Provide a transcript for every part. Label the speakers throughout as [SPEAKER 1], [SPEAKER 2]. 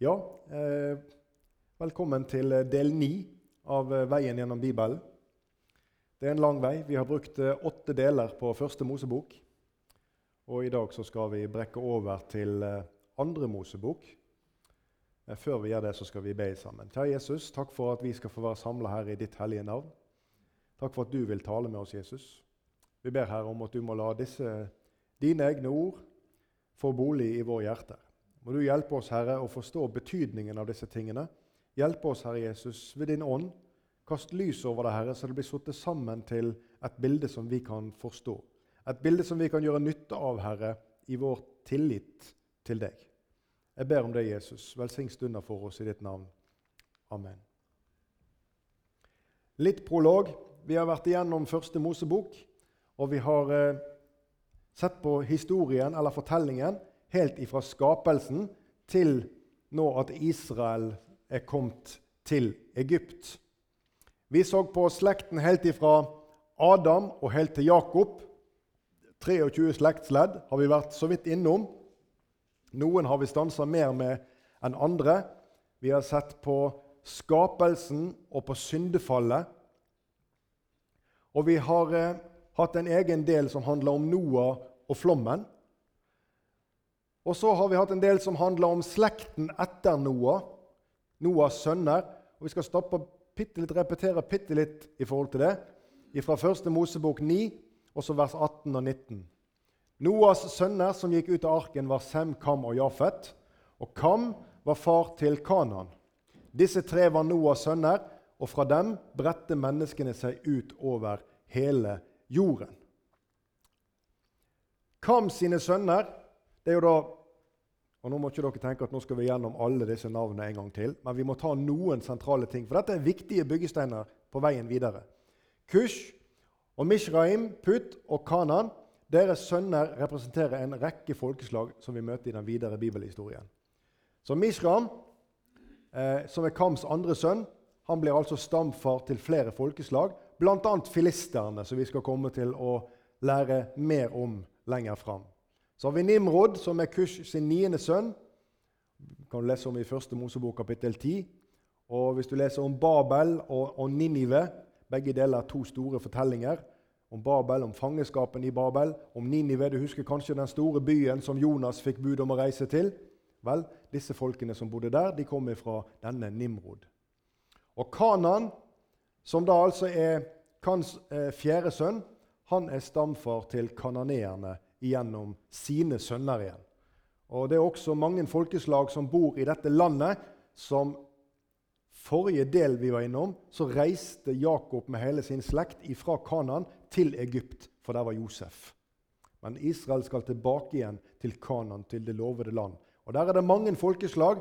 [SPEAKER 1] Ja, eh, velkommen til del ni av eh, Veien gjennom Bibelen. Det er en lang vei. Vi har brukt eh, åtte deler på første Mosebok. Og i dag så skal vi brekke over til eh, andre Mosebok. Eh, før vi gjør det, så skal vi be sammen. Kjære Jesus, takk for at vi skal få være samla her i ditt hellige navn. Takk for at du vil tale med oss, Jesus. Vi ber her om at du må la disse dine egne ord få bolig i vår hjerter. Må du hjelpe oss, Herre, å forstå betydningen av disse tingene. Hjelpe oss, Herre Jesus, ved din ånd. Kast lys over det, Herre, så det blir satt sammen til et bilde som vi kan forstå. Et bilde som vi kan gjøre nytte av, Herre, i vår tillit til deg. Jeg ber om det, Jesus. Velsign stunder for oss i ditt navn. Amen. Litt prolog. Vi har vært igjennom første Mosebok, og vi har eh, sett på historien, eller fortellingen, helt ifra skapelsen til nå at Israel er kommet til Egypt. Vi så på slekten helt ifra Adam og helt til Jakob. 23 slektsledd har vi vært så vidt innom. Noen har vi stansa mer med enn andre. Vi har sett på skapelsen og på syndefallet. Og vi har eh, hatt en egen del som handler om Noah og flommen. Og så har vi hatt en del som handler om slekten etter Noah, Noahs sønner. Og Vi skal stoppe bitte litt, repetere bitte litt i forhold til det. Fra første Mosebok 9, og så vers 18 og 19. Noahs sønner som gikk ut av arken, var Sem, Kam og Jafet. Og Kam var far til Kanan. Disse tre var Noahs sønner, og fra dem bredte menneskene seg ut over hele jorden. Kam sine sønner det er jo da, og Nå må ikke dere tenke at nå skal vi gjennom alle disse navnene en gang til, men vi må ta noen sentrale ting, for dette er viktige byggesteiner på veien videre. Kush og Mishraim, Put og Kanan, deres sønner representerer en rekke folkeslag som vi møter i den videre bibelhistorien. Så Mishram, eh, som er Kams andre sønn, han blir altså stamfar til flere folkeslag, bl.a. filisterne, som vi skal komme til å lære mer om lenger fram. Så har vi Nimrod, som er Kush sin niende sønn. Kan du lese om i første Mosebok kapittel 10. Og hvis du leser om Babel og, og Ninive, begge deler to store fortellinger om Babel, om fangenskapen i Babel, om Ninive. Du husker kanskje den store byen som Jonas fikk bud om å reise til? Vel, disse folkene som bodde der, de kom fra denne Nimrod. Og Kanan, som da altså er Kans eh, fjerde sønn, han er stamfar til kananeerne gjennom sine sønner igjen. Og Det er også mange folkeslag som bor i dette landet. som Forrige del vi var innom, så reiste Jakob med hele sin slekt fra Kanan til Egypt, for der var Josef. Men Israel skal tilbake igjen til Kanan, til det lovede land. Og Der er det mange folkeslag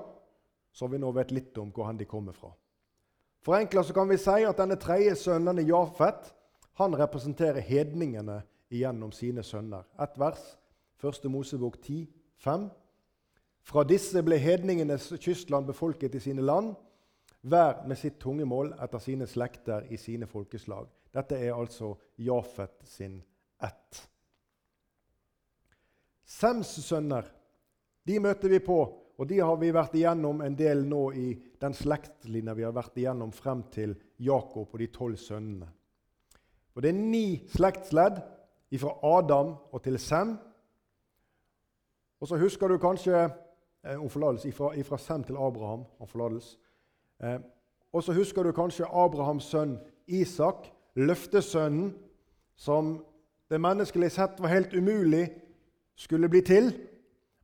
[SPEAKER 1] som vi nå vet litt om hvor de kommer fra. Forenkla kan vi si at denne tredje sønnen, Jafet, han representerer hedningene igjennom sine sønner. Ett vers, 1. Mosebok 10, 5. Fra disse ble hedningenes kystland befolket i sine land, hver med sitt tungemål etter sine slekter i sine folkeslag. Dette er altså Jafet sin ett. Sems sønner de møter vi på, og de har vi vært igjennom en del nå i den slektslinja vi har vært igjennom frem til Jakob og de tolv sønnene. Og Det er ni slektsledd fra Adam og til Sem. Og så husker du kanskje eh, om forlatelse fra Sem til Abraham. om forlatelse. Eh, og så husker du kanskje Abrahams sønn Isak, løftesønnen, som det menneskelig sett var helt umulig skulle bli til,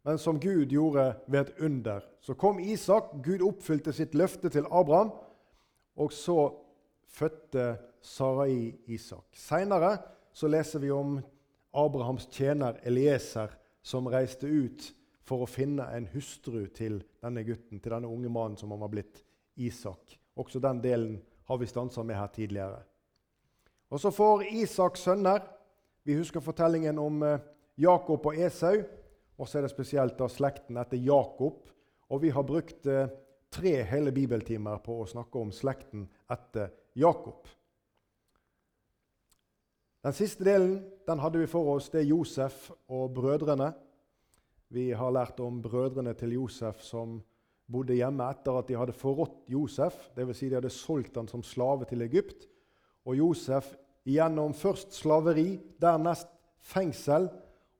[SPEAKER 1] men som Gud gjorde ved et under. Så kom Isak, Gud oppfylte sitt løfte til Abraham, og så fødte Sarai Isak. Seinere så leser vi om Abrahams tjener Elieser som reiste ut for å finne en hustru til denne gutten, til denne unge mannen som han var blitt, Isak. Også den delen har vi stansa med her tidligere. Og Så får Isak sønner. Vi husker fortellingen om eh, Jakob og Esau. Og så er det spesielt da slekten etter Jakob. Og vi har brukt eh, tre hele bibeltimer på å snakke om slekten etter Jakob. Den siste delen den hadde vi for oss. Det er Josef og brødrene. Vi har lært om brødrene til Josef som bodde hjemme etter at de hadde forrådt Josef. Dvs. Si de hadde solgt han som slave til Egypt. Og Josef gjennom først slaveri, dernest fengsel,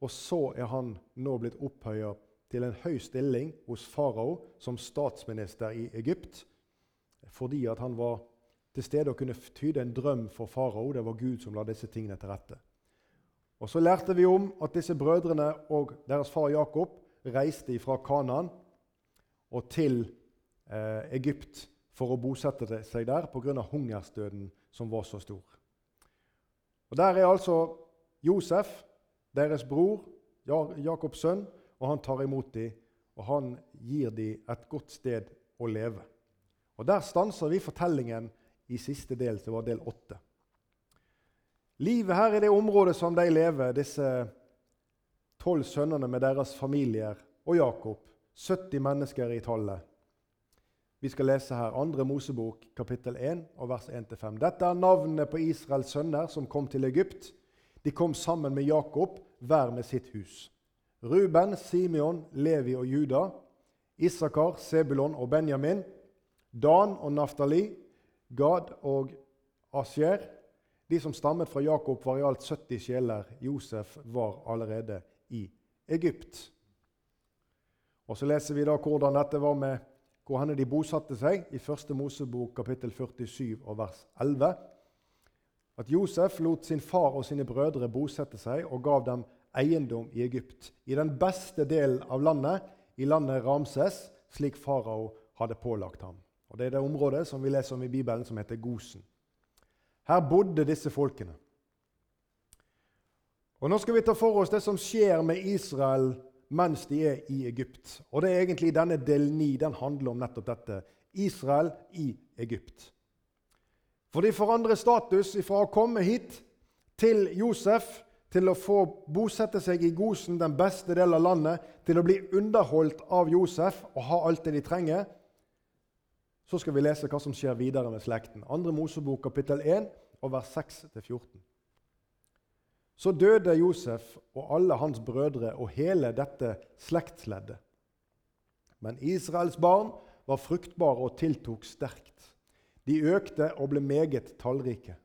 [SPEAKER 1] og så er han nå blitt opphøya til en høy stilling hos farao som statsminister i Egypt fordi at han var til stede og kunne tyde en drøm for farao. Det var Gud som la disse tingene til rette. Og Så lærte vi om at disse brødrene og deres far Jakob reiste fra Kanaan og til eh, Egypt for å bosette seg der pga. hungersdøden som var så stor. Og Der er altså Josef, deres bror, Jakobs sønn, og han tar imot dem, og han gir dem et godt sted å leve. Og Der stanser vi fortellingen i siste del, som var del åtte. Livet her i det området som de lever, disse tolv sønnene med deres familier og Jakob, 70 mennesker i tallet. Vi skal lese her 2. Mosebok kapittel 1 og vers 1-5. Dette er navnene på Israels sønner som kom til Egypt. De kom sammen med Jakob, hver med sitt hus. Ruben, Simeon, Levi og Juda. Isakar, Sebulon og Benjamin. Dan og Naftali. Gad og Asjer. De som stammet fra Jakob, var i alt 70 sjeler. Josef var allerede i Egypt. Og Så leser vi da hvordan dette var med hvor henne de bosatte seg, i 1. Mosebok kapittel 47 og vers 11. At Josef lot sin far og sine brødre bosette seg og gav dem eiendom i Egypt, i den beste delen av landet, i landet Ramses, slik farao hadde pålagt ham. Og Det er det området som vi leser om i Bibelen, som heter Gosen. Her bodde disse folkene. Og Nå skal vi ta for oss det som skjer med Israel mens de er i Egypt. Og det er egentlig Denne del 9 den handler om nettopp dette. Israel i Egypt. For de forandrer status fra å komme hit til Josef, til å få bosette seg i Gosen, den beste delen av landet, til å bli underholdt av Josef og ha alt det de trenger. Så skal vi lese hva som skjer videre med slekten. 2. Mosebok kapittel 1 og vers 6-14. Så døde Josef og alle hans brødre og hele dette slektsleddet. Men Israels barn var fruktbare og tiltok sterkt. De økte og ble meget tallrike.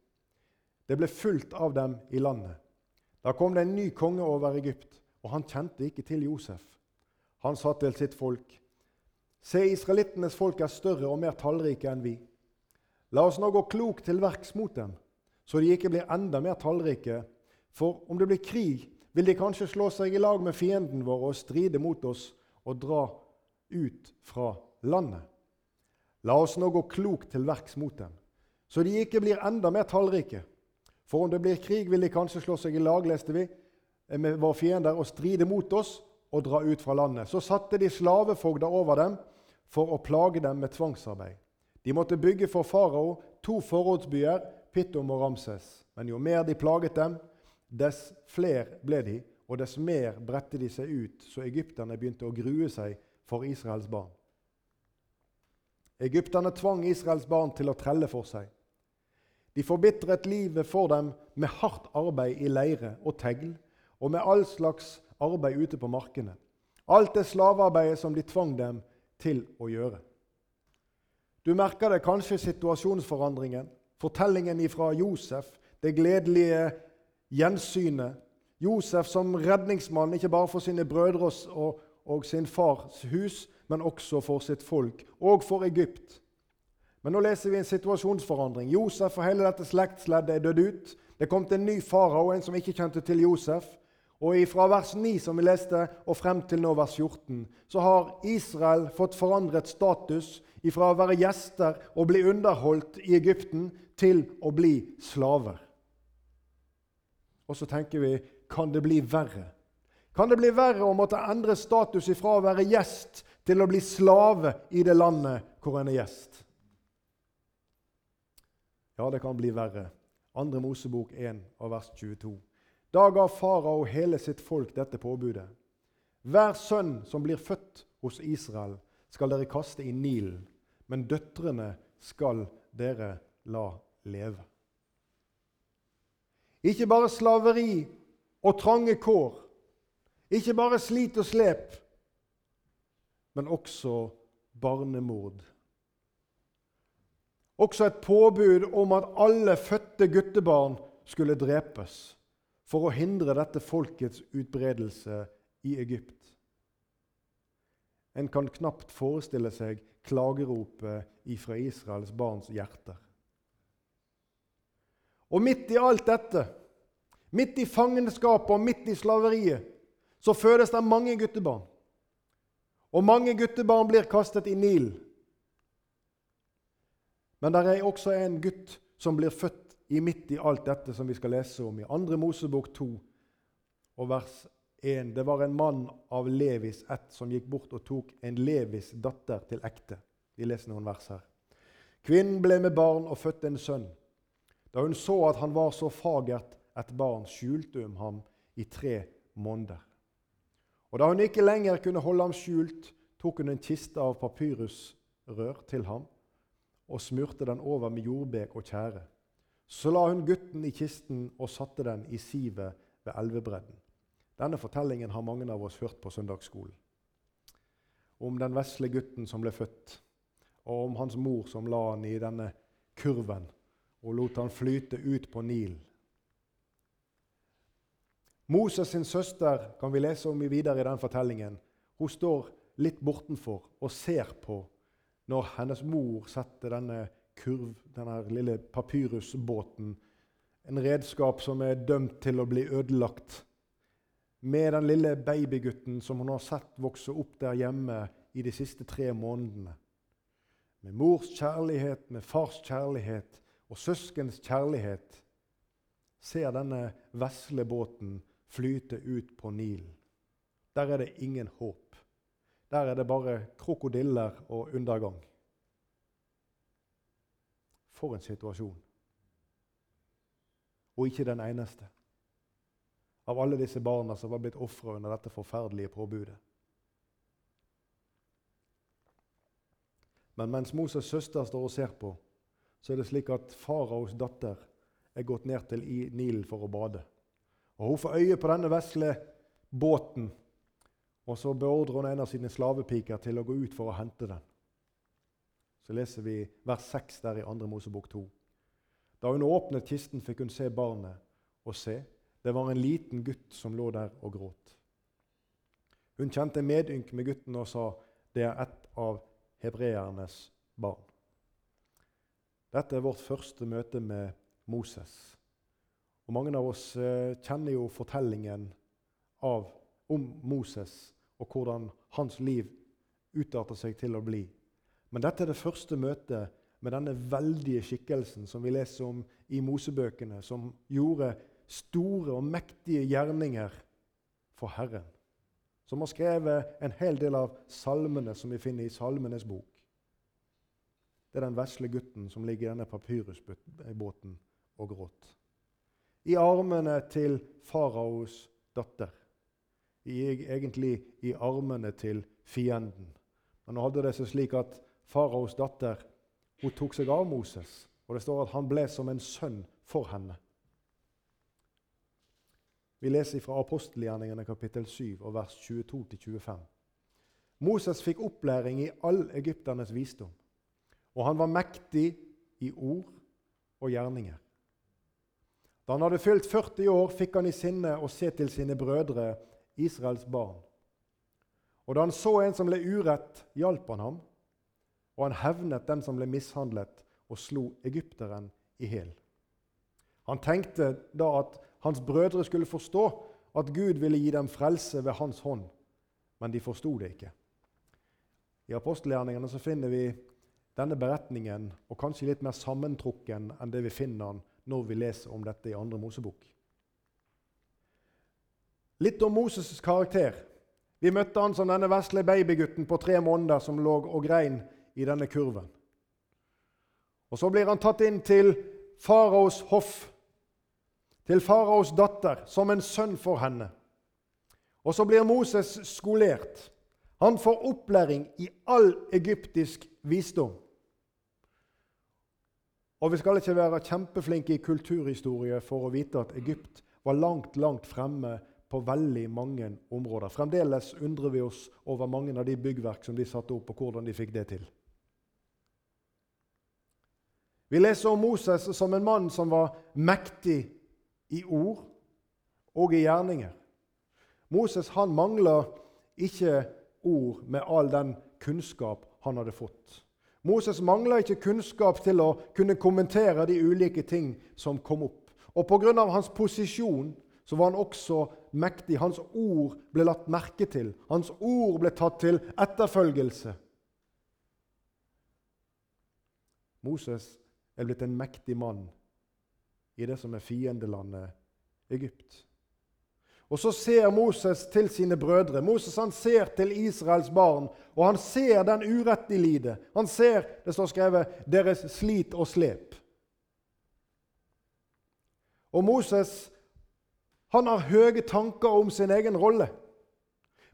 [SPEAKER 1] Det ble fullt av dem i landet. Da kom det en ny konge over Egypt, og han kjente ikke til Josef. Han sa til sitt folk.: Se, israelittenes folk er større og mer tallrike enn vi. La oss nå gå klokt til verks mot dem, så de ikke blir enda mer tallrike. For om det blir krig, vil de kanskje slå seg i lag med fienden vår og stride mot oss og dra ut fra landet. La oss nå gå klokt til verks mot dem, så de ikke blir enda mer tallrike. For om det blir krig, vil de kanskje slå seg i lag, leste vi, med våre fiender og stride mot oss og dra ut fra landet. Så satte de slavefogder over dem for å plage dem med tvangsarbeid. De måtte bygge for farao to forrådsbyer, Pittom og Ramses. Men jo mer de plaget dem, dess flere ble de, og dess mer bredte de seg ut, så egypterne begynte å grue seg for Israels barn. Egypterne tvang Israels barn til å trelle for seg. De forbitret livet for dem med hardt arbeid i leire og tegl og med all slags arbeid ute på markene. Alt det slavearbeidet som de tvang dem til å gjøre. Du merker det kanskje situasjonsforandringen, fortellingen fra Josef, det gledelige gjensynet. Josef som redningsmann, ikke bare for sine brødre og, og sin fars hus, men også for sitt folk og for Egypt. Men nå leser vi en situasjonsforandring. Josef og hele dette slektsleddet er dødd ut. Det kom til en ny farao, en som ikke kjente til Josef. Og fra vers 9 som vi leste, og frem til nå vers 14, så har Israel fått forandret status fra å være gjester og bli underholdt i Egypten til å bli slaver. Og så tenker vi kan det bli verre? Kan det bli verre å måtte endre status fra å være gjest til å bli slave i det landet hvor en er gjest? Ja, det kan bli verre. Andre Mosebok 1 vers 22. Da ga farao hele sitt folk dette påbudet. Hver sønn som blir født hos Israel, skal dere kaste i Nilen, men døtrene skal dere la leve. Ikke bare slaveri og trange kår, ikke bare slit og slep, men også barnemord. Også et påbud om at alle fødte guttebarn skulle drepes for å hindre dette folkets utbredelse i Egypt. En kan knapt forestille seg klageropet ifra Israels barns hjerter. Og midt i alt dette, midt i fangenskapet og midt i slaveriet, så fødes det mange guttebarn. Og mange guttebarn blir kastet i Nilen. Men det er også en gutt som blir født i midt i alt dette som vi skal lese om i 2. Mosebok 2 og vers 1. Det var en mann av Levis ett som gikk bort og tok en Levis datter til ekte. Vi leser noen vers her. Kvinnen ble med barn og fødte en sønn. Da hun så at han var så fagert et barn, skjulte hun ham i tre måneder. Og da hun ikke lenger kunne holde ham skjult, tok hun en kiste av papyrusrør til ham og smurte den over med jordbek og tjære. Så la hun gutten i kisten og satte den i sivet ved elvebredden. Denne fortellingen har mange av oss hørt på søndagsskolen. Om den vesle gutten som ble født, og om hans mor som la han i denne kurven og lot han flyte ut på Nilen. Moses sin søster kan vi lese om videre i den fortellingen. Hun står litt bortenfor og ser på når hennes mor setter denne kurv, denne lille papyrusbåten, en redskap som er dømt til å bli ødelagt, med den lille babygutten som hun har sett vokse opp der hjemme i de siste tre månedene. Med mors kjærlighet, med fars kjærlighet og søskens kjærlighet ser denne vesle båten flyte ut på Nilen. Der er det ingen håp. Der er det bare krokodiller og undergang. For en situasjon. Og ikke den eneste av alle disse barna som var blitt ofre under dette forferdelige påbudet. Men mens Moses' søster står og ser på, så er det slik at faraos datter er gått ned til Nilen for å bade. Og Hun får øye på denne vesle båten, og så beordrer hun en av sine slavepiker til å gå ut for å hente den. Så leser vi vers 6 der i 2. Mosebok 2. Da hun åpnet kisten, fikk hun se barnet, og se, det var en liten gutt som lå der og gråt. Hun kjente medynk med gutten og sa, 'Det er et av hebreernes barn'. Dette er vårt første møte med Moses. Og Mange av oss eh, kjenner jo fortellingen av, om Moses og hvordan hans liv utarter seg til å bli. Men dette er det første møtet med denne veldige skikkelsen som vi leser om i Mosebøkene, som gjorde store og mektige gjerninger for Herren. Som har skrevet en hel del av salmene som vi finner i Salmenes bok. Det er den vesle gutten som ligger i denne papyrusbåten og gråt. i armene til faraos datter. I, egentlig i armene til fienden. Men nå hadde det seg slik at faraos datter hun tok seg av Moses, og det står at han ble som en sønn for henne. Vi leser fra apostelgjerningene kapittel 7 og vers 22-25. Moses fikk opplæring i all egypternes visdom, og han var mektig i ord og gjerninger. Da han hadde fylt 40 år, fikk han i sinne å se til sine brødre, Israels barn. Og da han så en som ble urett, hjalp han ham, og han hevnet den som ble mishandlet, og slo egypteren i hjel. Han tenkte da at hans brødre skulle forstå at Gud ville gi dem frelse ved hans hånd, men de forsto det ikke. I apostelgjerningene så finner vi denne beretningen, og kanskje litt mer sammentrukken enn det vi finner når vi leser om dette i andre Mosebok. Litt om Moses' karakter. Vi møtte han som denne vesle babygutten på tre måneder som lå og grein i denne kurven. Og Så blir han tatt inn til faraos hoff, til faraos datter, som en sønn for henne. Og så blir Moses skolert. Han får opplæring i all egyptisk visdom. Og vi skal ikke være kjempeflinke i kulturhistorie for å vite at Egypt var langt, langt fremme på veldig mange områder. Fremdeles undrer vi oss over mange av de byggverk som de satte opp, og hvordan de fikk det til. Vi leser om Moses som en mann som var mektig i ord og i gjerninger. Moses han mangla ikke ord med all den kunnskap han hadde fått. Moses mangla ikke kunnskap til å kunne kommentere de ulike ting som kom opp. Og pga. hans posisjon så var han også mektig. Hans ord ble lagt merke til. Hans ord ble tatt til etterfølgelse. Moses er blitt en mektig mann i det som er fiendelandet Egypt. Og Så ser Moses til sine brødre. Moses han ser til Israels barn, og han ser den urett de lider. Han ser det står skrevet, deres slit og slep. Og Moses han har høye tanker om sin egen rolle.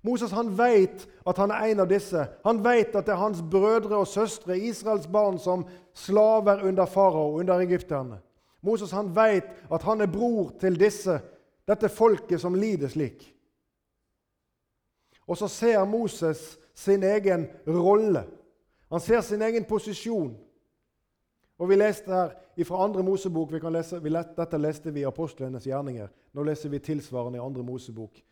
[SPEAKER 1] Moses han vet at han er en av disse. Han vet at det er hans brødre og søstre, Israels barn, som slaver under farao, under egypterne. Moses han vet at han er bror til disse, dette folket som lider slik. Og så ser Moses sin egen rolle. Han ser sin egen posisjon. Og Vi leste her fra andre Mosebok vi lese, vi lette, Dette leste vi i apostlenes gjerninger. Nå leser vi tilsvarende i andre Mosebok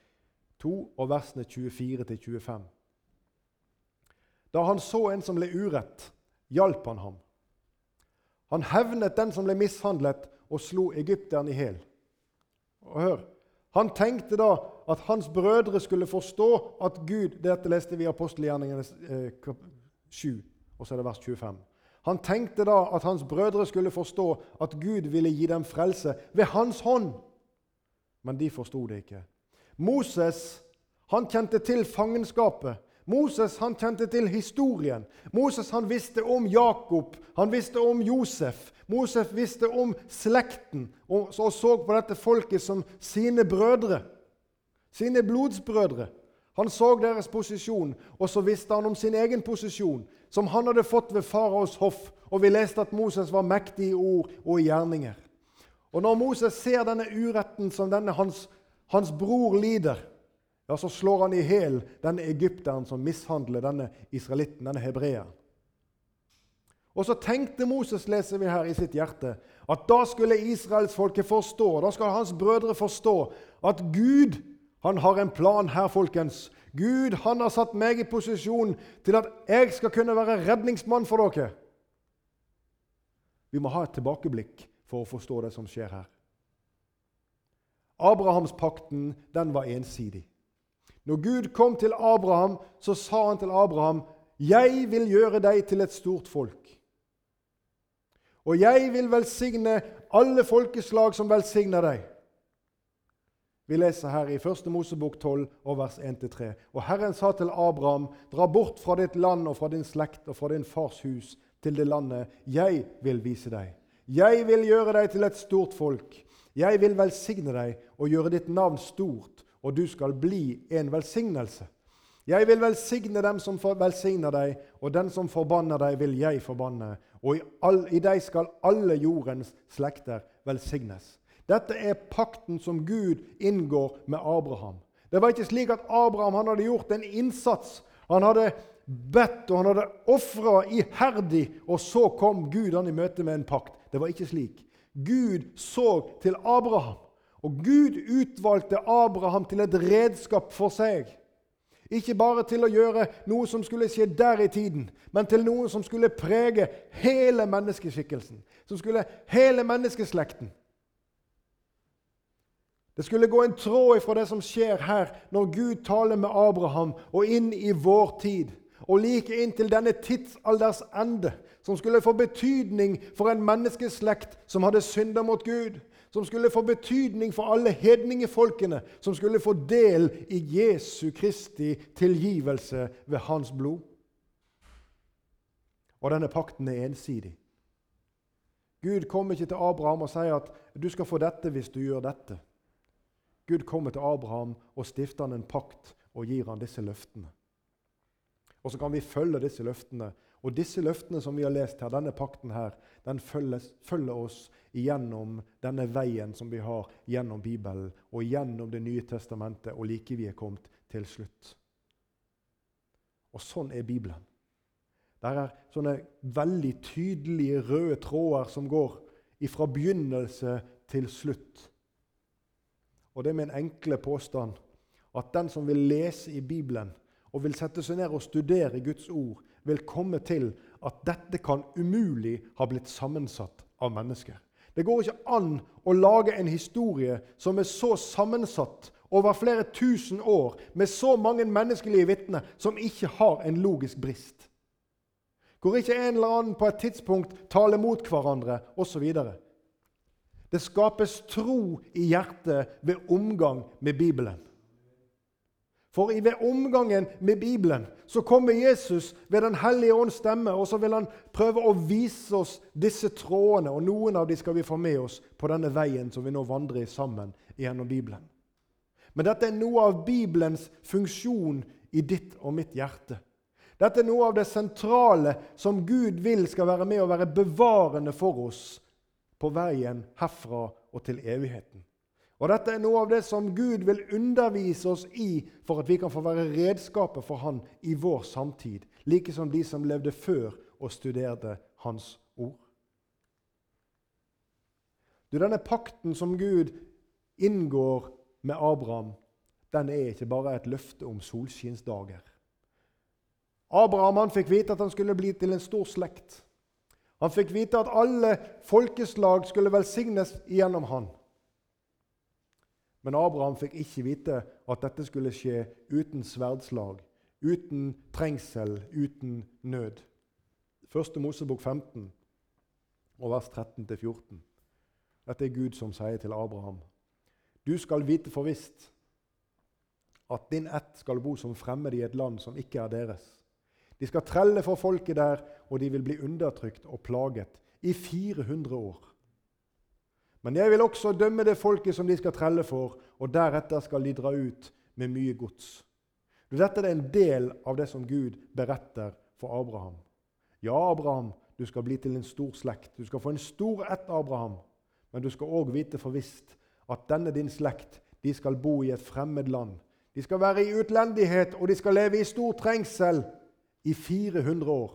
[SPEAKER 1] 2 og versene 24-25. Da han så en som ble urett, hjalp han ham. Han hevnet den som ble mishandlet, og slo egypteren i hjel. Og hør, Han tenkte da at hans brødre skulle forstå at Gud Dette leste vi i apostelgjerningene eh, 7, og så er det vers 25. Han tenkte da at hans brødre skulle forstå at Gud ville gi dem frelse ved hans hånd. Men de forsto det ikke. Moses han kjente til fangenskapet. Moses han kjente til historien. Moses han visste om Jakob, han visste om Josef. Moses visste om slekten og så, på dette folket som sine brødre. Sine blodsbrødre. Han så deres posisjon, og så visste han om sin egen posisjon, som han hadde fått ved faraos hoff. Og vi leste at Moses var mektig i ord og i gjerninger. Og når Moses ser denne uretten som denne hans, hans bror lider, ja, så slår han i hjel denne egypteren som mishandler denne israelitten, denne hebreeren. Og så tenkte Moses, leser vi her i sitt hjerte, at da skulle israelsfolket forstå, da skal hans brødre forstå, at Gud han har en plan her, folkens. Gud han har satt meg i posisjon til at jeg skal kunne være redningsmann for dere. Vi må ha et tilbakeblikk for å forstå det som skjer her. Abrahamspakten den var ensidig. Når Gud kom til Abraham, så sa han til Abraham, 'Jeg vil gjøre deg til et stort folk.' 'Og jeg vil velsigne alle folkeslag som velsigner deg.' Vi leser her i 1. Mosebok 12, og vers 1-3. Og Herren sa til Abraham, dra bort fra ditt land og fra din slekt og fra din fars hus til det landet jeg vil vise deg. Jeg vil gjøre deg til et stort folk. Jeg vil velsigne deg og gjøre ditt navn stort, og du skal bli en velsignelse. Jeg vil velsigne dem som velsigner deg, og den som forbanner deg, vil jeg forbanne. Og i, all, i deg skal alle jordens slekter velsignes. Dette er pakten som Gud inngår med Abraham. Det var ikke slik at Abraham hadde gjort en innsats. Han hadde bedt og han hadde ofra iherdig, og så kom Gud han i møte med en pakt. Det var ikke slik. Gud så til Abraham, og Gud utvalgte Abraham til et redskap for seg. Ikke bare til å gjøre noe som skulle skje der i tiden, men til noe som skulle prege hele menneskeskikkelsen, som skulle hele menneskeslekten. Det skulle gå en tråd ifra det som skjer her, når Gud taler med Abraham, og inn i vår tid, og like inntil denne tidsalders ende, som skulle få betydning for en menneskeslekt som hadde synder mot Gud, som skulle få betydning for alle hedningefolkene, som skulle få del i Jesu Kristi tilgivelse ved hans blod. Og denne pakten er ensidig. Gud kommer ikke til Abraham og sier at du skal få dette hvis du gjør dette. Gud kommer til Abraham og stifter han en pakt og gir han disse løftene. Og så kan vi følge disse løftene Og disse løftene som vi har lest her, denne pakten her, den følges, følger oss gjennom denne veien som vi har gjennom Bibelen og gjennom Det nye testamentet, og like vi er kommet til slutt. Og sånn er Bibelen. Det er sånne veldig tydelige røde tråder som går fra begynnelse til slutt. Og det er min enkle påstand at den som vil lese i Bibelen og vil sette seg ned og studere Guds ord, vil komme til at dette kan umulig ha blitt sammensatt av mennesker. Det går ikke an å lage en historie som er så sammensatt over flere tusen år, med så mange menneskelige vitner, som ikke har en logisk brist. Hvor ikke en eller annen på et tidspunkt taler mot hverandre osv. Det skapes tro i hjertet ved omgang med Bibelen. For ved omgangen med Bibelen så kommer Jesus ved Den hellige ånds stemme, og så vil han prøve å vise oss disse trådene. Og noen av dem skal vi få med oss på denne veien som vi nå vandrer i sammen gjennom Bibelen. Men dette er noe av Bibelens funksjon i ditt og mitt hjerte. Dette er noe av det sentrale som Gud vil skal være med og være bevarende for oss på veien herfra og til evigheten. Og Dette er noe av det som Gud vil undervise oss i for at vi kan få være redskapet for Han i vår samtid, like som de som levde før og studerte Hans ord. Du, Denne pakten som Gud inngår med Abraham, den er ikke bare et løfte om solskinnsdager. Abraham han fikk vite at han skulle bli til en stor slekt. Han fikk vite at alle folkeslag skulle velsignes gjennom han. Men Abraham fikk ikke vite at dette skulle skje uten sverdslag, uten trengsel, uten nød. Første Mosebok 15, vers 13-14. Dette er Gud som sier til Abraham.: Du skal vite for visst at din ett skal bo som fremmed i et land som ikke er deres. De skal trelle for folket der, og de vil bli undertrykt og plaget i 400 år. Men jeg vil også dømme det folket som de skal trelle for, og deretter skal de dra ut med mye gods. Dette er en del av det som Gud beretter for Abraham. Ja, Abraham, du skal bli til en stor slekt. Du skal få en stor ett, Abraham. Men du skal òg vite for visst at denne din slekt de skal bo i et fremmed land. De skal være i utlendighet, og de skal leve i stor trengsel i 400 år.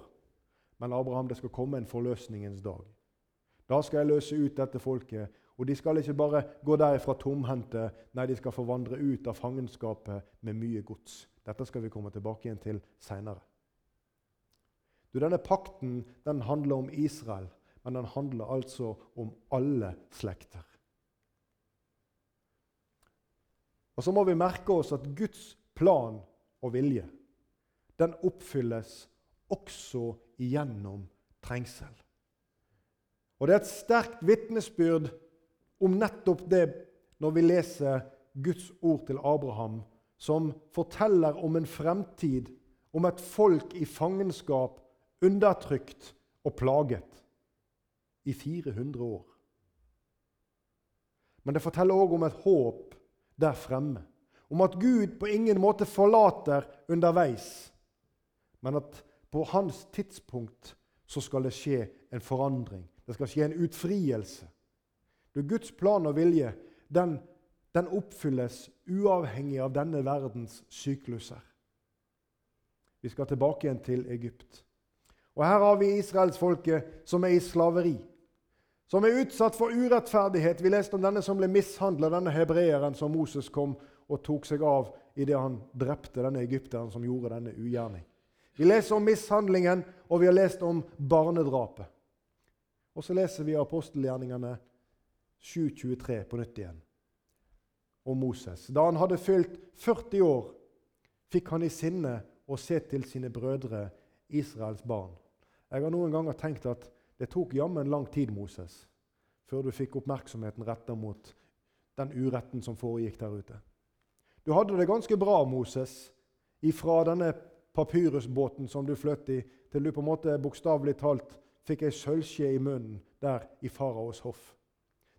[SPEAKER 1] Men Abraham, det skal komme en forløsningens dag. Da skal jeg løse ut dette folket. Og de skal ikke bare gå derifra tomhendte, nei, de skal få vandre ut av fangenskapet med mye gods. Dette skal vi komme tilbake igjen til seinere. Denne pakten den handler om Israel, men den handler altså om alle slekter. Og Så må vi merke oss at Guds plan og vilje den oppfylles også gjennom trengsel. Og Det er et sterkt vitnesbyrd om nettopp det når vi leser Guds ord til Abraham, som forteller om en fremtid, om et folk i fangenskap, undertrykt og plaget i 400 år. Men det forteller òg om et håp der fremme. Om at Gud på ingen måte forlater underveis, men at på hans tidspunkt så skal det skje en forandring. Det skal skje en utfrielse. Du, Guds plan og vilje den, den oppfylles uavhengig av denne verdens sykluser. Vi skal tilbake igjen til Egypt. Og Her har vi israelsfolket som er i slaveri. Som er utsatt for urettferdighet. Vi leste om denne som ble mishandla, denne hebreeren som Moses kom og tok seg av idet han drepte denne egypteren som gjorde denne ugjerning. Vi leser om mishandlingen, og vi har lest om barnedrapet. Og så leser vi apostelgjerningene 7.23 på nytt igjen om Moses. Da han hadde fylt 40 år, fikk han i sinne å se til sine brødre, Israels barn. Jeg har noen ganger tenkt at det tok jammen lang tid, Moses, før du fikk oppmerksomheten retta mot den uretten som foregikk der ute. Du hadde det ganske bra, Moses, ifra denne papyrusbåten som du fløt i, til du på en måte bokstavelig talt fikk ei sølvskje i munnen der i faraos hoff.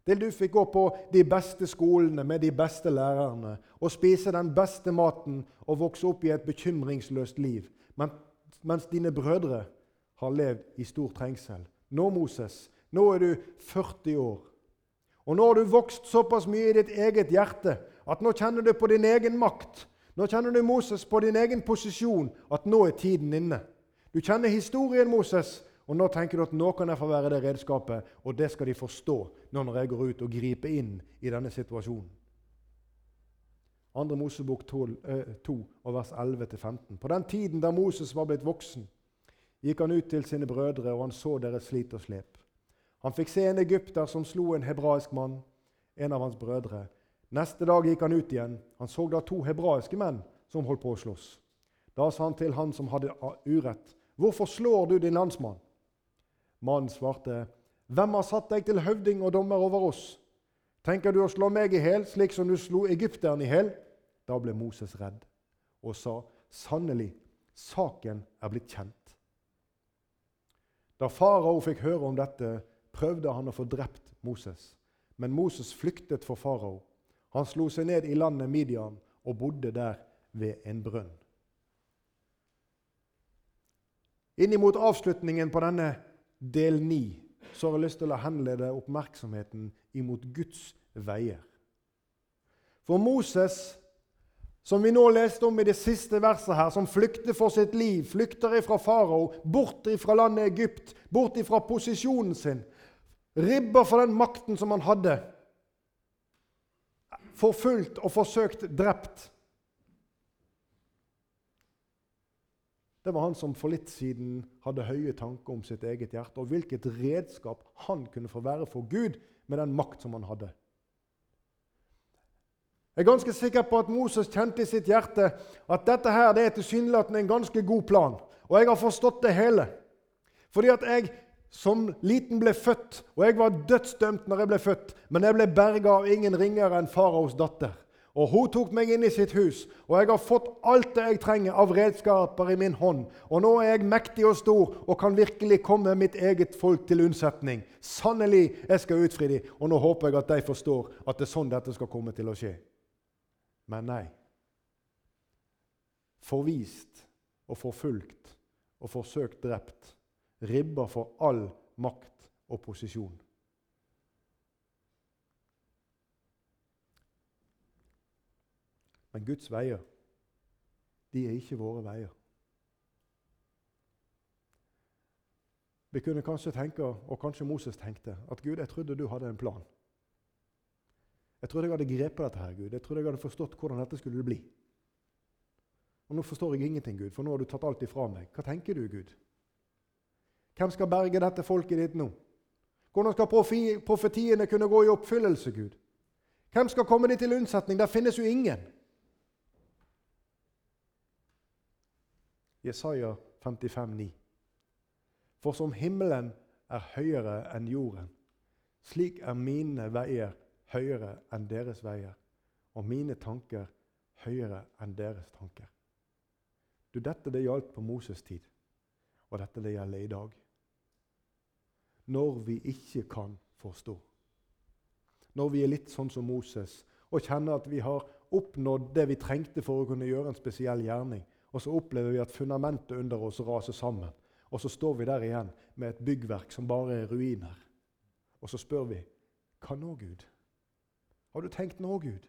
[SPEAKER 1] Til du fikk gå på de beste skolene med de beste lærerne og spise den beste maten og vokse opp i et bekymringsløst liv, mens dine brødre har levd i stor trengsel. Nå, Moses, nå er du 40 år. Og nå har du vokst såpass mye i ditt eget hjerte at nå kjenner du på din egen makt. Nå kjenner du Moses på din egen posisjon, at nå er tiden inne. Du kjenner historien, Moses, og nå tenker du at nå kan jeg få være det redskapet, og det skal de forstå når jeg går ut og griper inn i denne situasjonen. 2. Mosebok 2, eh, vers 11-15. På den tiden da Moses var blitt voksen, gikk han ut til sine brødre, og han så deres slit og slep. Han fikk se en egypter som slo en hebraisk mann, en av hans brødre. Neste dag gikk han ut igjen. Han så da to hebraiske menn som holdt på å slåss. Da sa han til han som hadde urett, 'Hvorfor slår du din landsmann?' Mannen svarte, 'Hvem har satt deg til høvding og dommer over oss?' 'Tenker du å slå meg i hjel, slik som du slo egypteren i hjel?' Da ble Moses redd og sa, 'Sannelig, saken er blitt kjent.' Da farao fikk høre om dette, prøvde han å få drept Moses. Men Moses flyktet for farao. Han slo seg ned i landet Midian og bodde der ved en brønn. Innimot avslutningen på denne del 9 så har jeg lyst til å henlede oppmerksomheten imot Guds veier. For Moses, som vi nå leste om i det siste verset her, som flykter for sitt liv, flykter ifra farao, bort ifra landet Egypt, bort ifra posisjonen sin, ribber for den makten som han hadde, forfulgt og forsøkt drept. Det var han som for litt siden hadde høye tanker om sitt eget hjerte, og hvilket redskap han kunne få være for Gud med den makt som han hadde. Jeg er ganske sikker på at Moses kjente i sitt hjerte at dette her, det er tilsynelatende en ganske god plan. Og jeg har forstått det hele. Fordi at jeg som liten ble født, og jeg var dødsdømt når jeg ble født, men jeg ble berga av ingen ringere enn faraos datter. Og hun tok meg inn i sitt hus, og jeg har fått alt det jeg trenger av redskaper i min hånd. Og nå er jeg mektig og stor og kan virkelig komme mitt eget folk til unnsetning. Sannelig, jeg skal utfri dem. Og nå håper jeg at de forstår at det er sånn dette skal komme til å skje. Men nei. Forvist og forfulgt og forsøkt drept. Ribber for all makt og posisjon. Men Guds veier, de er ikke våre veier. Vi kunne kanskje tenke, og kanskje Moses tenkte, at Gud, jeg trodde du hadde en plan. Jeg trodde jeg hadde grepet dette her, Gud. Jeg trodde jeg hadde forstått hvordan dette skulle bli. Og Nå forstår jeg ingenting, Gud, for nå har du tatt alt ifra meg. Hva tenker du, Gud? Hvem skal berge dette folket ditt nå? Hvordan skal profetiene kunne gå i oppfyllelse, Gud? Hvem skal komme dit til unnsetning? Der finnes jo ingen. Jesaja 55, 9. For som himmelen er høyere enn jorden, slik er mine veier høyere enn deres veier, og mine tanker høyere enn deres tanker. Du, Dette det gjaldt på Moses' tid, og dette det gjelder i dag. Når vi ikke kan forstå. Når vi er litt sånn som Moses og kjenner at vi har oppnådd det vi trengte for å kunne gjøre en spesiell gjerning, og så opplever vi at fundamentet under oss raser sammen. Og så står vi der igjen med et byggverk som bare er ruiner. Og så spør vi hva nå, Gud? Har du tenkt nå, Gud?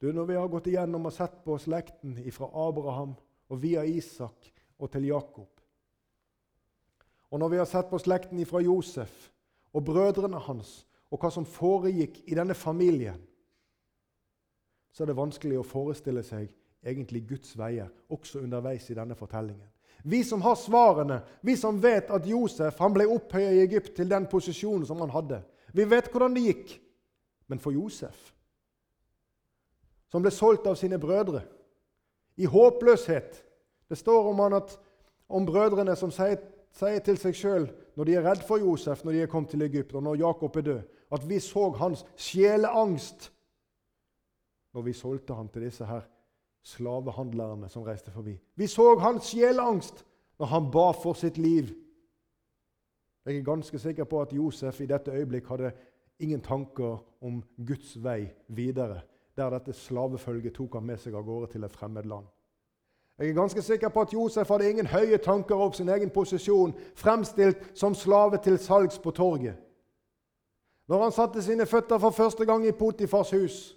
[SPEAKER 1] Du, Når vi har gått igjennom og sett på slekten fra Abraham og via Isak og til Jakob, og når vi har sett på slekten fra Josef og brødrene hans og hva som foregikk i denne familien så er det vanskelig å forestille seg egentlig Guds veier også underveis i denne fortellingen. Vi som har svarene, vi som vet at Josef han ble opphøyet i Egypt til den posisjonen som han hadde. Vi vet hvordan det gikk. Men for Josef, som ble solgt av sine brødre i håpløshet Det står om, han at, om brødrene som sier, sier til seg sjøl når de er redd for Josef når de er kommet til Egypt, og når Jakob er død, at vi så hans sjeleangst når vi solgte han til disse her slavehandlerne som reiste forbi. Vi så hans sjelangst når han ba for sitt liv. Jeg er ganske sikker på at Josef i dette øyeblikk hadde ingen tanker om Guds vei videre, der dette slavefølget tok han med seg av gårde til et fremmed land. Jeg er ganske sikker på at Josef hadde ingen høye tanker om sin egen posisjon, fremstilt som slave til salgs på torget. Når han satte sine føtter for første gang i Potifars hus,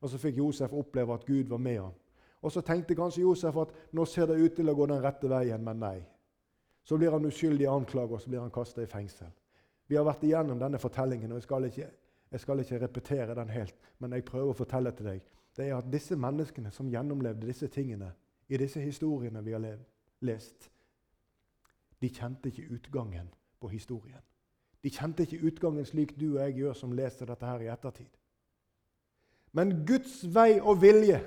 [SPEAKER 1] og så fikk Josef oppleve at Gud var med ham. Og så tenkte kanskje Josef at nå ser det ut til å gå den rette veien, men nei. Så blir han uskyldig anklaget, og så blir han kasta i fengsel. Vi har vært igjennom denne fortellingen, og jeg skal, ikke, jeg skal ikke repetere den helt, men jeg prøver å fortelle til deg det er at disse menneskene som gjennomlevde disse tingene, i disse historiene vi har lest, de kjente ikke utgangen på historien. De kjente ikke utgangen slik du og jeg gjør som leser dette her i ettertid. Men Guds vei og vilje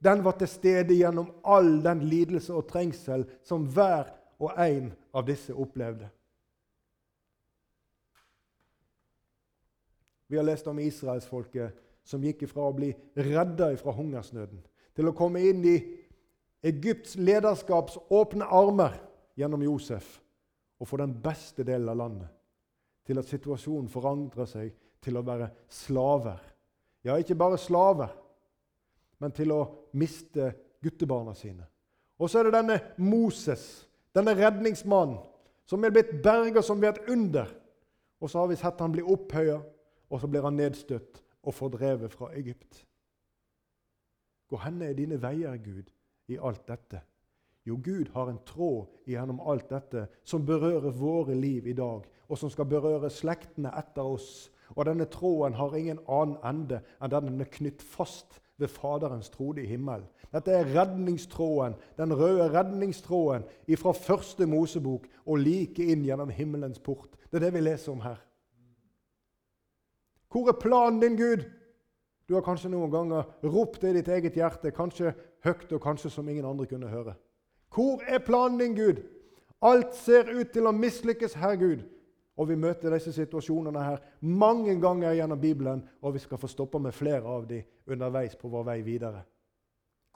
[SPEAKER 1] den var til stede gjennom all den lidelse og trengsel som hver og en av disse opplevde. Vi har lest om israelsfolket som gikk ifra å bli redda fra hungersnøden til å komme inn i Egypts lederskaps åpne armer gjennom Josef og få den beste delen av landet. Til at situasjonen forandrer seg til å være slaver. Ja, ikke bare slaver, men til å miste guttebarna sine. Og så er det denne Moses, denne redningsmannen, som er blitt berga som ved et under. Og så har vi sett han bli opphøya, og så blir han nedstøtt og fordrevet fra Egypt. Hvor henne er dine veier, Gud? i alt dette? Jo, Gud har en tråd gjennom alt dette som berører våre liv i dag, og som skal berøre slektene etter oss. Og denne tråden har ingen annen ende enn den den er knytt fast ved Faderens trode i himmelen. Dette er redningstråden, den røde redningstråden fra første Mosebok og like inn gjennom himmelens port. Det er det vi leser om her. Hvor er planen din, Gud? Du har kanskje noen ganger ropt det i ditt eget hjerte, kanskje høyt og kanskje som ingen andre kunne høre. Hvor er planen din, Gud? Alt ser ut til å mislykkes, Herr Gud. Og Vi møter disse situasjonene her mange ganger gjennom Bibelen, og vi skal få stoppe med flere av dem underveis på vår vei videre.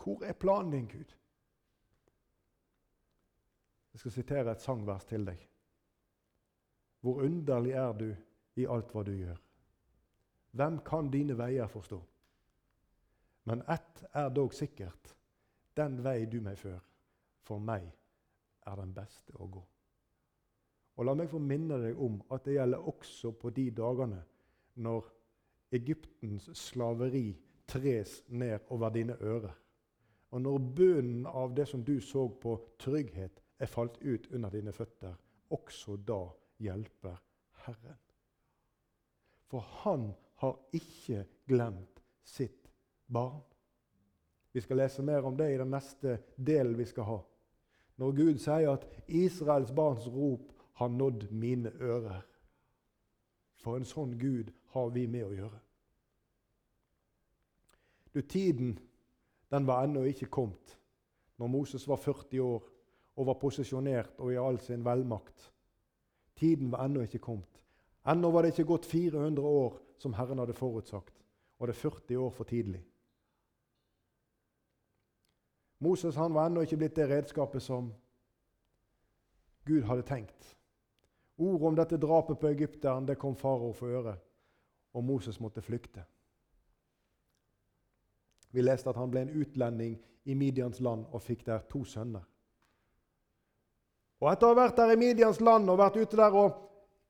[SPEAKER 1] Hvor er planen din, Gud? Jeg skal sitere et sangvers til deg. Hvor underlig er du i alt hva du gjør. Hvem kan dine veier forstå? Men ett er dog sikkert. Den vei du meg før, for meg er den beste å gå. Og La meg få minne deg om at det gjelder også på de dagene når Egyptens slaveri tres ned over dine ører. Og når bunnen av det som du så på trygghet, er falt ut under dine føtter, også da hjelper Herren. For han har ikke glemt sitt barn. Vi skal lese mer om det i den neste delen vi skal ha. Når Gud sier at Israels barns rop har nådd mine ører. For en sånn Gud har vi med å gjøre. Du, Tiden den var ennå ikke kommet når Moses var 40 år og var posisjonert og i all sin velmakt. Tiden var ennå ikke kommet. Ennå var det ikke gått 400 år som Herren hadde forutsagt, og det er 40 år for tidlig. Moses han var ennå ikke blitt det redskapet som Gud hadde tenkt. Ordet om dette drapet på egypteren det kom farao for øre, og Moses måtte flykte. Vi leste at han ble en utlending i Midians land og fikk der to sønner. Og Etter å ha vært der i Midians land og vært ute der og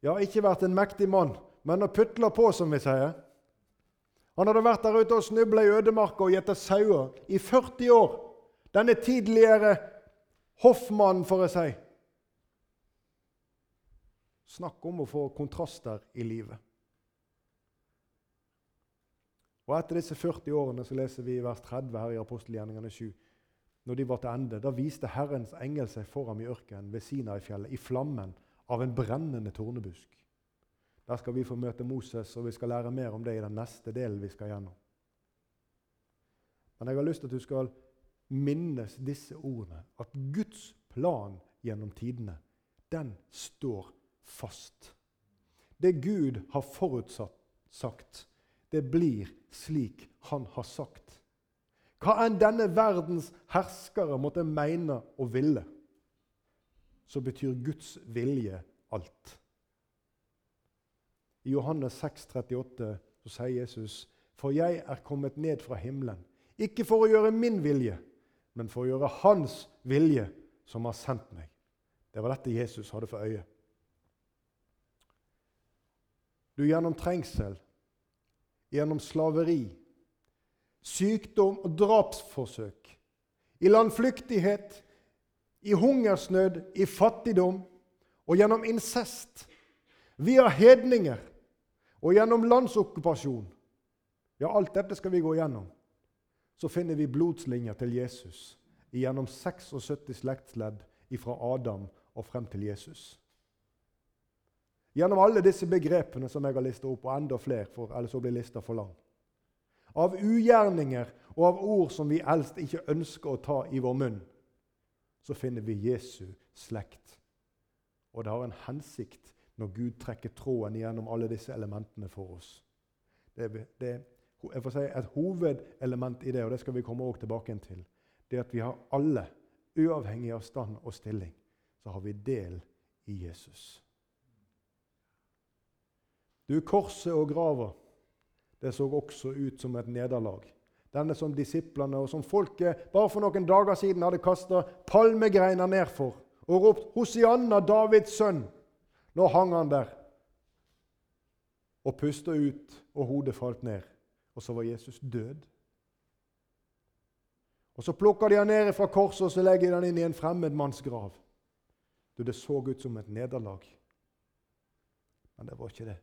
[SPEAKER 1] ja, ikke vært en mektig mann, men å putle på, som vi sier Han hadde vært der ute og snubla i ødemarka og gjetta sauer i 40 år. Denne tidligere hoffmannen, for å si. Snakk om å få kontraster i livet. Og Etter disse 40 årene så leser vi i vers 30 her i apostelgjerningene 7. Når de var til ende, da viste Herrens engel seg for ham i ørkenen ved Sinai-fjellet, i flammen av en brennende tornebusk. Der skal vi få møte Moses, og vi skal lære mer om det i den neste delen vi skal gjennom. Men jeg har lyst til at du skal minnes disse ordene. At Guds plan gjennom tidene, den står fast. Det Gud har forutsatt sagt, det blir slik Han har sagt. Hva enn denne verdens herskere måtte mene og ville, så betyr Guds vilje alt. I Johannes 6, 38 så sier Jesus, 'For jeg er kommet ned fra himmelen, ikke for å gjøre min vilje, men for å gjøre Hans vilje, som har sendt meg. Det var dette Jesus hadde for øye. Du gjennom trengsel, gjennom slaveri, sykdom og drapsforsøk, i landflyktighet, i hungersnød, i fattigdom og gjennom incest, via hedninger og gjennom landsokkupasjon Ja, alt dette skal vi gå gjennom. Så finner vi blodslinjer til Jesus gjennom 76 slektsledd fra Adam og frem til Jesus. Gjennom alle disse begrepene som jeg har listet opp, og enda flere, for ellers blir lista for lang. Av ugjerninger og av ord som vi eldst ikke ønsker å ta i vår munn, så finner vi Jesu slekt. Og det har en hensikt når Gud trekker tråden gjennom alle disse elementene for oss. Det, det, jeg får si Et hovedelement i det, og det skal vi komme tilbake til, det er at vi har alle, uavhengig av stand og stilling, så har vi del i Jesus. Du, korset og grava, det så også ut som et nederlag. Denne som disiplene og som folket bare for noen dager siden hadde kasta palmegreiner ned for og ropt 'Hosianna, Davids sønn'. Nå hang han der og pusta ut, og hodet falt ned. Og så var Jesus død. Og Så plukker de han ned fra korset og så legger de han inn i en fremmed manns grav. Du, Det så ut som et nederlag, men det var ikke det.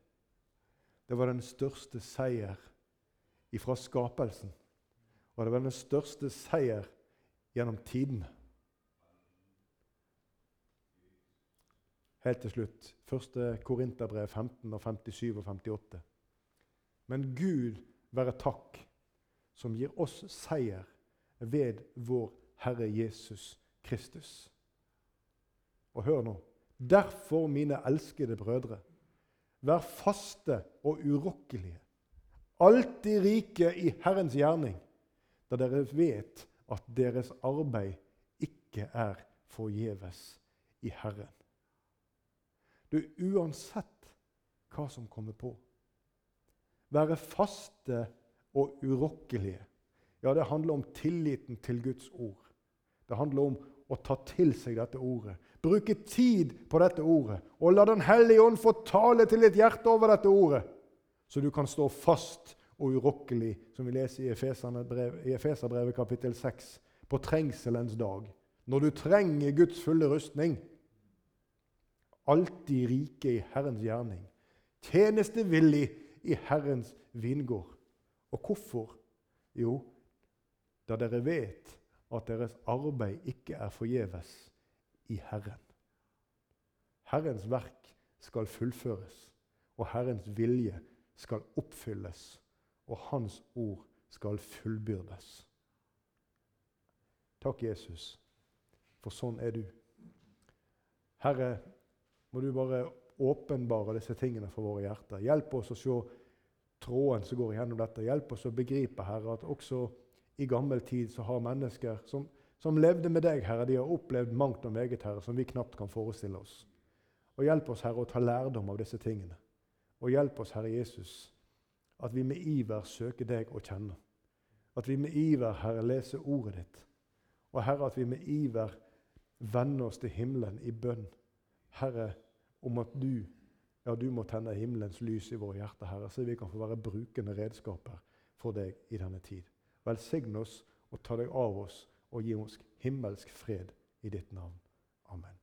[SPEAKER 1] Det var den største seier ifra skapelsen. Og det var den største seier gjennom tiden. Helt til slutt, 1. Korinterbrev 15, og 57 og 58. Men Gud være takk, som gir oss seier ved vår Herre Jesus Kristus. Og hør nå. Derfor, mine elskede brødre, Vær faste og urokkelige, alltid rike i Herrens gjerning, da dere vet at deres arbeid ikke er forgjeves i Herren. Du, uansett hva som kommer på, være faste og urokkelige. Ja, det handler om tilliten til Guds ord. Det handler om å ta til seg dette ordet. Bruke tid på dette ordet. Og la Den hellige ånd få tale til ditt hjerte over dette ordet, så du kan stå fast og urokkelig, som vi leser i Efeserbrevet kapittel 6, på trengselens dag. Når du trenger Guds fulle rustning. Alltid rike i Herrens gjerning. Tjenestevillig i Herrens vingård. Og hvorfor? Jo, da dere vet at deres arbeid ikke er forgjeves i Herren. Herrens verk skal fullføres, og Herrens vilje skal oppfylles, og Hans ord skal fullbyrdes. Takk, Jesus, for sånn er du. Herre, må du bare åpenbare disse tingene for våre hjerter. Hjelp oss å se tråden som går gjennom dette. Hjelp oss å begripe, Herre, at også i gammel tid så har mennesker som, som levde med deg, Herre, de har opplevd mangt og meget, Herre, som vi knapt kan forestille oss. Og Hjelp oss, Herre, å ta lærdom av disse tingene. Og hjelp oss, Herre Jesus, at vi med iver søker deg å kjenne. At vi med iver, Herre, leser ordet ditt. Og Herre, at vi med iver vender oss til himmelen i bønn. Herre, om at du, ja, du må tenne himmelens lys i våre hjerter, Herre, så vi kan få være brukende redskaper for deg i denne tid. Velsign oss og ta deg av oss og gi oss himmelsk fred i ditt navn. Amen.